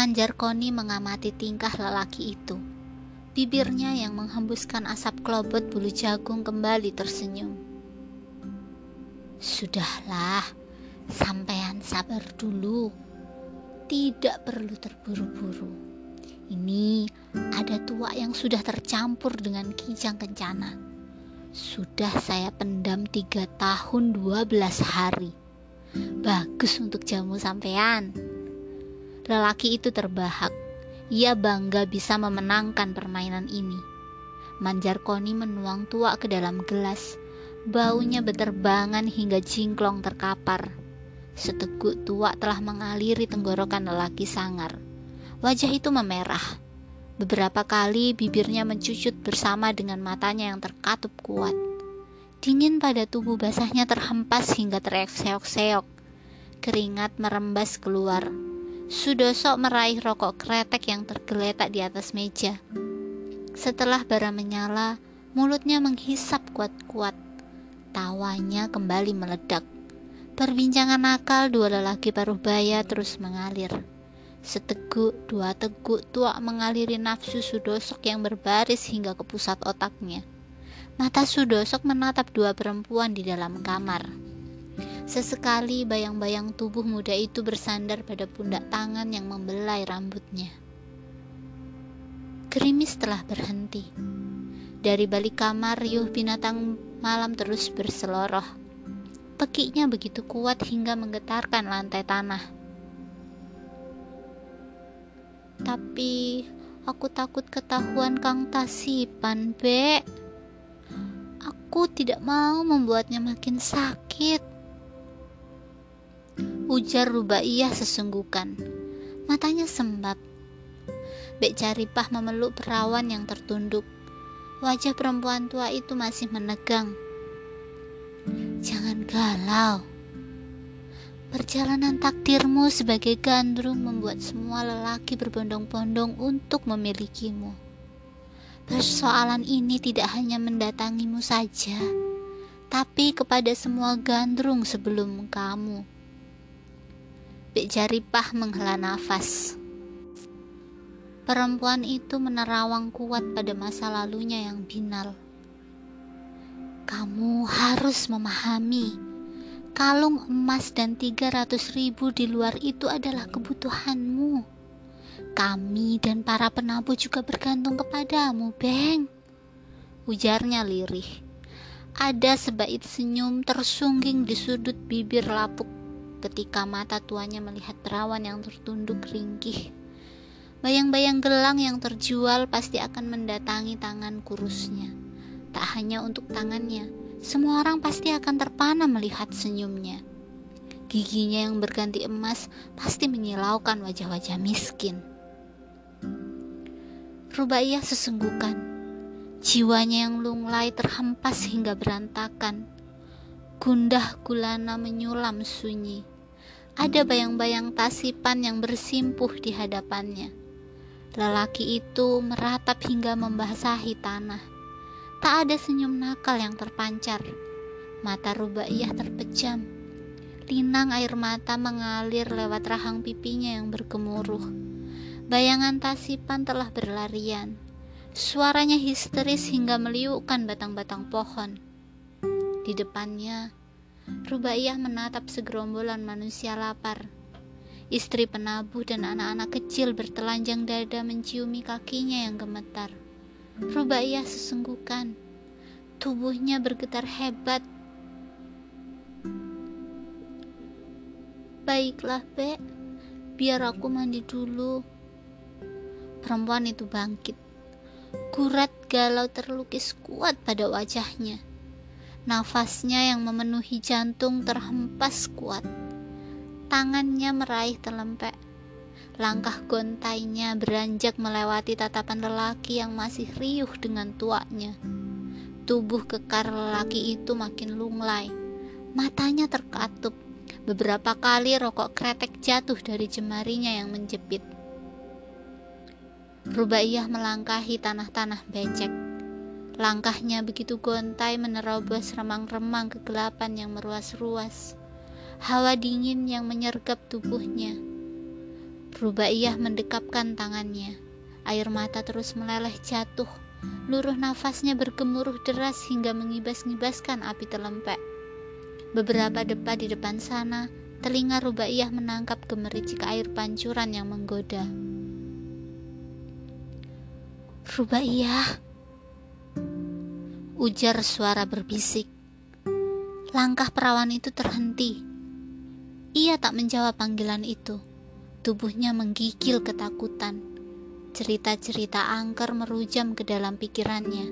Manjarkoni mengamati tingkah lelaki itu. Bibirnya yang menghembuskan asap klobot bulu jagung kembali tersenyum. Sudahlah, sampean sabar dulu. Tidak perlu terburu-buru. Ini ada tua yang sudah tercampur dengan kijang kencana. Sudah saya pendam tiga tahun dua belas hari. Bagus untuk jamu sampean. Lelaki itu terbahak. Ia bangga bisa memenangkan permainan ini. Manjarkoni menuang tua ke dalam gelas. Baunya beterbangan hingga jingklong terkapar. Seteguk tua telah mengaliri tenggorokan lelaki sangar. Wajah itu memerah. Beberapa kali bibirnya mencucut bersama dengan matanya yang terkatup kuat. Dingin pada tubuh basahnya terhempas hingga terseok-seok. Keringat merembas keluar. Sudosok meraih rokok kretek yang tergeletak di atas meja. Setelah bara menyala, mulutnya menghisap kuat-kuat. Tawanya kembali meledak. Perbincangan nakal dua lelaki paruh baya terus mengalir. Seteguk, dua teguk tua mengaliri nafsu Sudosok yang berbaris hingga ke pusat otaknya. Mata Sudosok menatap dua perempuan di dalam kamar. Sesekali bayang-bayang tubuh muda itu bersandar pada pundak tangan yang membelai rambutnya. Gerimis telah berhenti. Dari balik kamar, riuh binatang malam terus berseloroh. Pekiknya begitu kuat hingga menggetarkan lantai tanah. Tapi aku takut ketahuan Kang Tasipan, Be. Aku tidak mau membuatnya makin sakit ujar Rubaiyah sesungguhkan. Matanya sembab. Bek Caripah memeluk perawan yang tertunduk. Wajah perempuan tua itu masih menegang. Jangan galau. Perjalanan takdirmu sebagai gandrung membuat semua lelaki berbondong-bondong untuk memilikimu. Persoalan ini tidak hanya mendatangimu saja, tapi kepada semua gandrung sebelum kamu. Bik Jaripah menghela nafas. Perempuan itu menerawang kuat pada masa lalunya yang binal. Kamu harus memahami, kalung emas dan 300 ribu di luar itu adalah kebutuhanmu. Kami dan para penabuh juga bergantung kepadamu, Beng. Ujarnya lirih. Ada sebaik senyum tersungging di sudut bibir lapuk ketika mata tuanya melihat perawan yang tertunduk ringkih. Bayang-bayang gelang yang terjual pasti akan mendatangi tangan kurusnya. Tak hanya untuk tangannya, semua orang pasti akan terpana melihat senyumnya. Giginya yang berganti emas pasti menyilaukan wajah-wajah miskin. Rubaiyah sesenggukan. Jiwanya yang lunglai terhempas hingga berantakan. Gundah gulana menyulam sunyi. Ada bayang-bayang tasipan yang bersimpuh di hadapannya. Lelaki itu meratap hingga membasahi tanah. Tak ada senyum nakal yang terpancar. Mata Rubaiyah terpejam. Linang air mata mengalir lewat rahang pipinya yang bergemuruh. Bayangan tasipan telah berlarian. Suaranya histeris hingga meliukkan batang-batang pohon. Di depannya, Rubaiyah menatap segerombolan manusia lapar. Istri penabuh dan anak-anak kecil bertelanjang dada menciumi kakinya yang gemetar. Rubaiyah sesenggukan. Tubuhnya bergetar hebat. Baiklah, Be. Biar aku mandi dulu. Perempuan itu bangkit. Kurat galau terlukis kuat pada wajahnya. Nafasnya yang memenuhi jantung terhempas kuat. Tangannya meraih telempek. Langkah gontainya beranjak melewati tatapan lelaki yang masih riuh dengan tuanya. Tubuh kekar lelaki itu makin lunglai. Matanya terkatup. Beberapa kali rokok kretek jatuh dari jemarinya yang menjepit. Rubaiyah melangkahi tanah-tanah becek Langkahnya begitu gontai menerobos remang-remang kegelapan yang meruas-ruas. Hawa dingin yang menyergap tubuhnya. Rubaiyah mendekapkan tangannya. Air mata terus meleleh jatuh. Luruh nafasnya bergemuruh deras hingga mengibas-ngibaskan api telempek. Beberapa depa di depan sana, telinga Rubaiyah menangkap gemericik air pancuran yang menggoda. Rubaiyah, ujar suara berbisik. Langkah perawan itu terhenti. Ia tak menjawab panggilan itu. Tubuhnya menggigil ketakutan. Cerita-cerita angker merujam ke dalam pikirannya.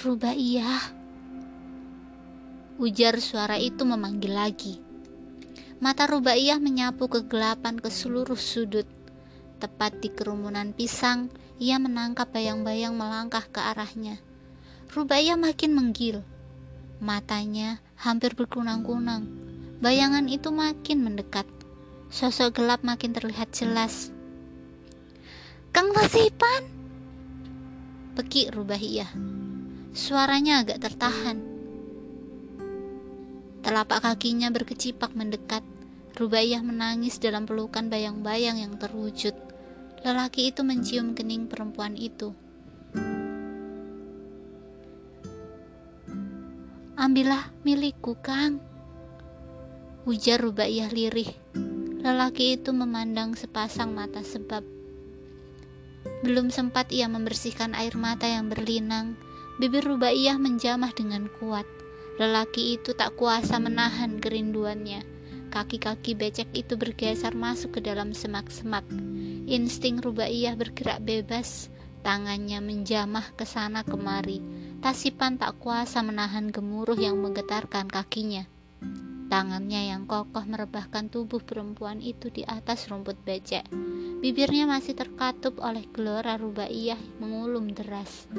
Rubaiyah, ujar suara itu memanggil lagi. Mata Rubaiyah menyapu kegelapan ke seluruh sudut. Tepat di kerumunan pisang, ia menangkap bayang-bayang melangkah ke arahnya. Rubaiyah makin menggil. Matanya hampir berkunang-kunang. Bayangan itu makin mendekat. Sosok gelap makin terlihat jelas. Kang Tasipan! Pekik Rubaiyah. Suaranya agak tertahan. Telapak kakinya berkecipak mendekat. Rubaiyah menangis dalam pelukan bayang-bayang yang terwujud. Lelaki itu mencium kening perempuan itu. Ambillah milikku, Kang. Ujar Rubaiyah lirih. Lelaki itu memandang sepasang mata sebab belum sempat ia membersihkan air mata yang berlinang, bibir Rubaiyah menjamah dengan kuat. Lelaki itu tak kuasa menahan kerinduannya. Kaki-kaki becek itu bergeser masuk ke dalam semak-semak. Insting Rubaiyah bergerak bebas, tangannya menjamah ke sana kemari Tasipan tak kuasa menahan gemuruh yang menggetarkan kakinya. Tangannya yang kokoh merebahkan tubuh perempuan itu di atas rumput becek. Bibirnya masih terkatup oleh gelora rubaiyah mengulum deras.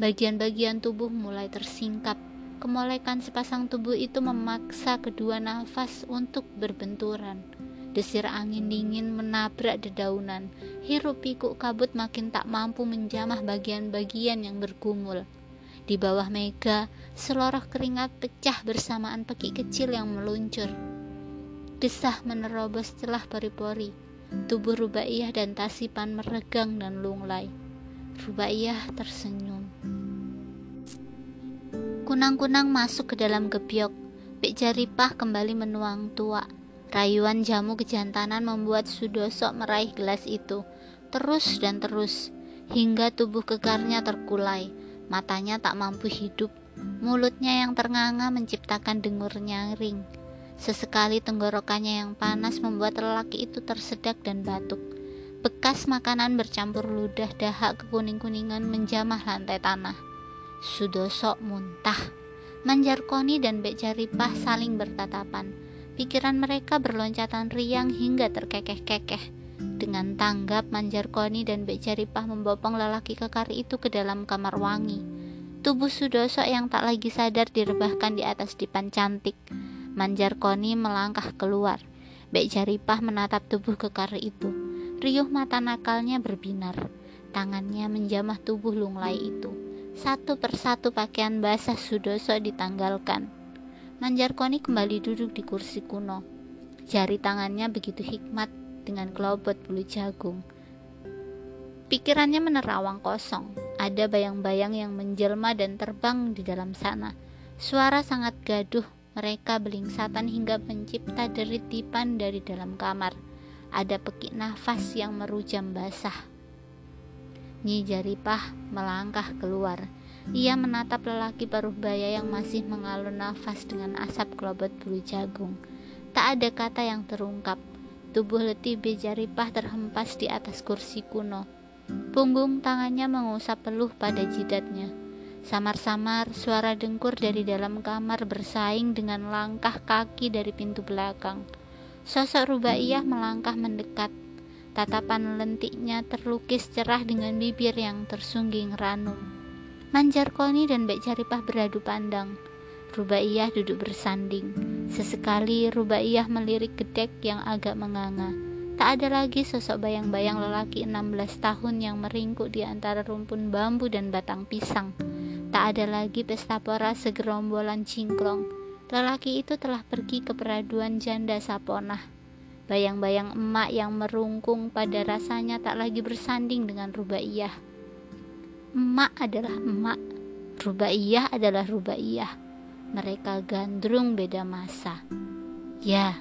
Bagian-bagian tubuh mulai tersingkap. Kemolekan sepasang tubuh itu memaksa kedua nafas untuk berbenturan. Desir angin dingin menabrak dedaunan. Hirup pikuk kabut makin tak mampu menjamah bagian-bagian yang bergumul. Di bawah mega, seloroh keringat pecah bersamaan peki kecil yang meluncur. Desah menerobos celah pori-pori. Tubuh Rubaiyah dan Tasipan meregang dan lunglai. Rubaiyah tersenyum. Kunang-kunang masuk ke dalam gebyok. Pik Jaripah kembali menuang tua. Rayuan jamu kejantanan membuat Sudoso meraih gelas itu, terus dan terus, hingga tubuh kekarnya terkulai, matanya tak mampu hidup, mulutnya yang ternganga menciptakan dengur nyaring. Sesekali tenggorokannya yang panas membuat lelaki itu tersedak dan batuk. Bekas makanan bercampur ludah dahak kekuning-kuningan menjamah lantai tanah. Sudoso muntah. Manjarkoni dan Bek Jaripah saling bertatapan Pikiran mereka berloncatan riang hingga terkekeh-kekeh. Dengan tanggap, Manjarkoni dan Bek Jaripah membopong lelaki kekar itu ke dalam kamar wangi. Tubuh Sudoso yang tak lagi sadar direbahkan di atas dipan cantik. Manjarkoni melangkah keluar. Bek Jaripah menatap tubuh kekar itu. Riuh mata nakalnya berbinar. Tangannya menjamah tubuh lunglai itu. Satu persatu pakaian basah Sudoso ditanggalkan. Manjarkoni kembali duduk di kursi kuno. Jari tangannya begitu hikmat dengan kelobot bulu jagung. Pikirannya menerawang kosong. Ada bayang-bayang yang menjelma dan terbang di dalam sana. Suara sangat gaduh. Mereka belingsatan hingga mencipta deritipan dari dalam kamar. Ada pekik nafas yang merujam basah. Nyi Jaripah melangkah keluar ia menatap lelaki paruh baya yang masih mengalun nafas dengan asap kelobot bulu jagung. Tak ada kata yang terungkap. Tubuh letih Bejaripah terhempas di atas kursi kuno. Punggung tangannya mengusap peluh pada jidatnya. Samar-samar suara dengkur dari dalam kamar bersaing dengan langkah kaki dari pintu belakang. Sosok Rubaiyah melangkah mendekat. Tatapan lentiknya terlukis cerah dengan bibir yang tersungging ranum. Manjarkoni dan Mbak Jaripah beradu pandang. Rubaiyah duduk bersanding. Sesekali Rubaiyah melirik gedek yang agak menganga. Tak ada lagi sosok bayang-bayang lelaki 16 tahun yang meringkuk di antara rumpun bambu dan batang pisang. Tak ada lagi pesta pora segerombolan cingklong. Lelaki itu telah pergi ke peraduan janda Saponah. Bayang-bayang emak yang merungkung pada rasanya tak lagi bersanding dengan rubaiyah. Emak adalah emak, rubaiyah adalah rubaiyah. Mereka gandrung beda masa. Ya,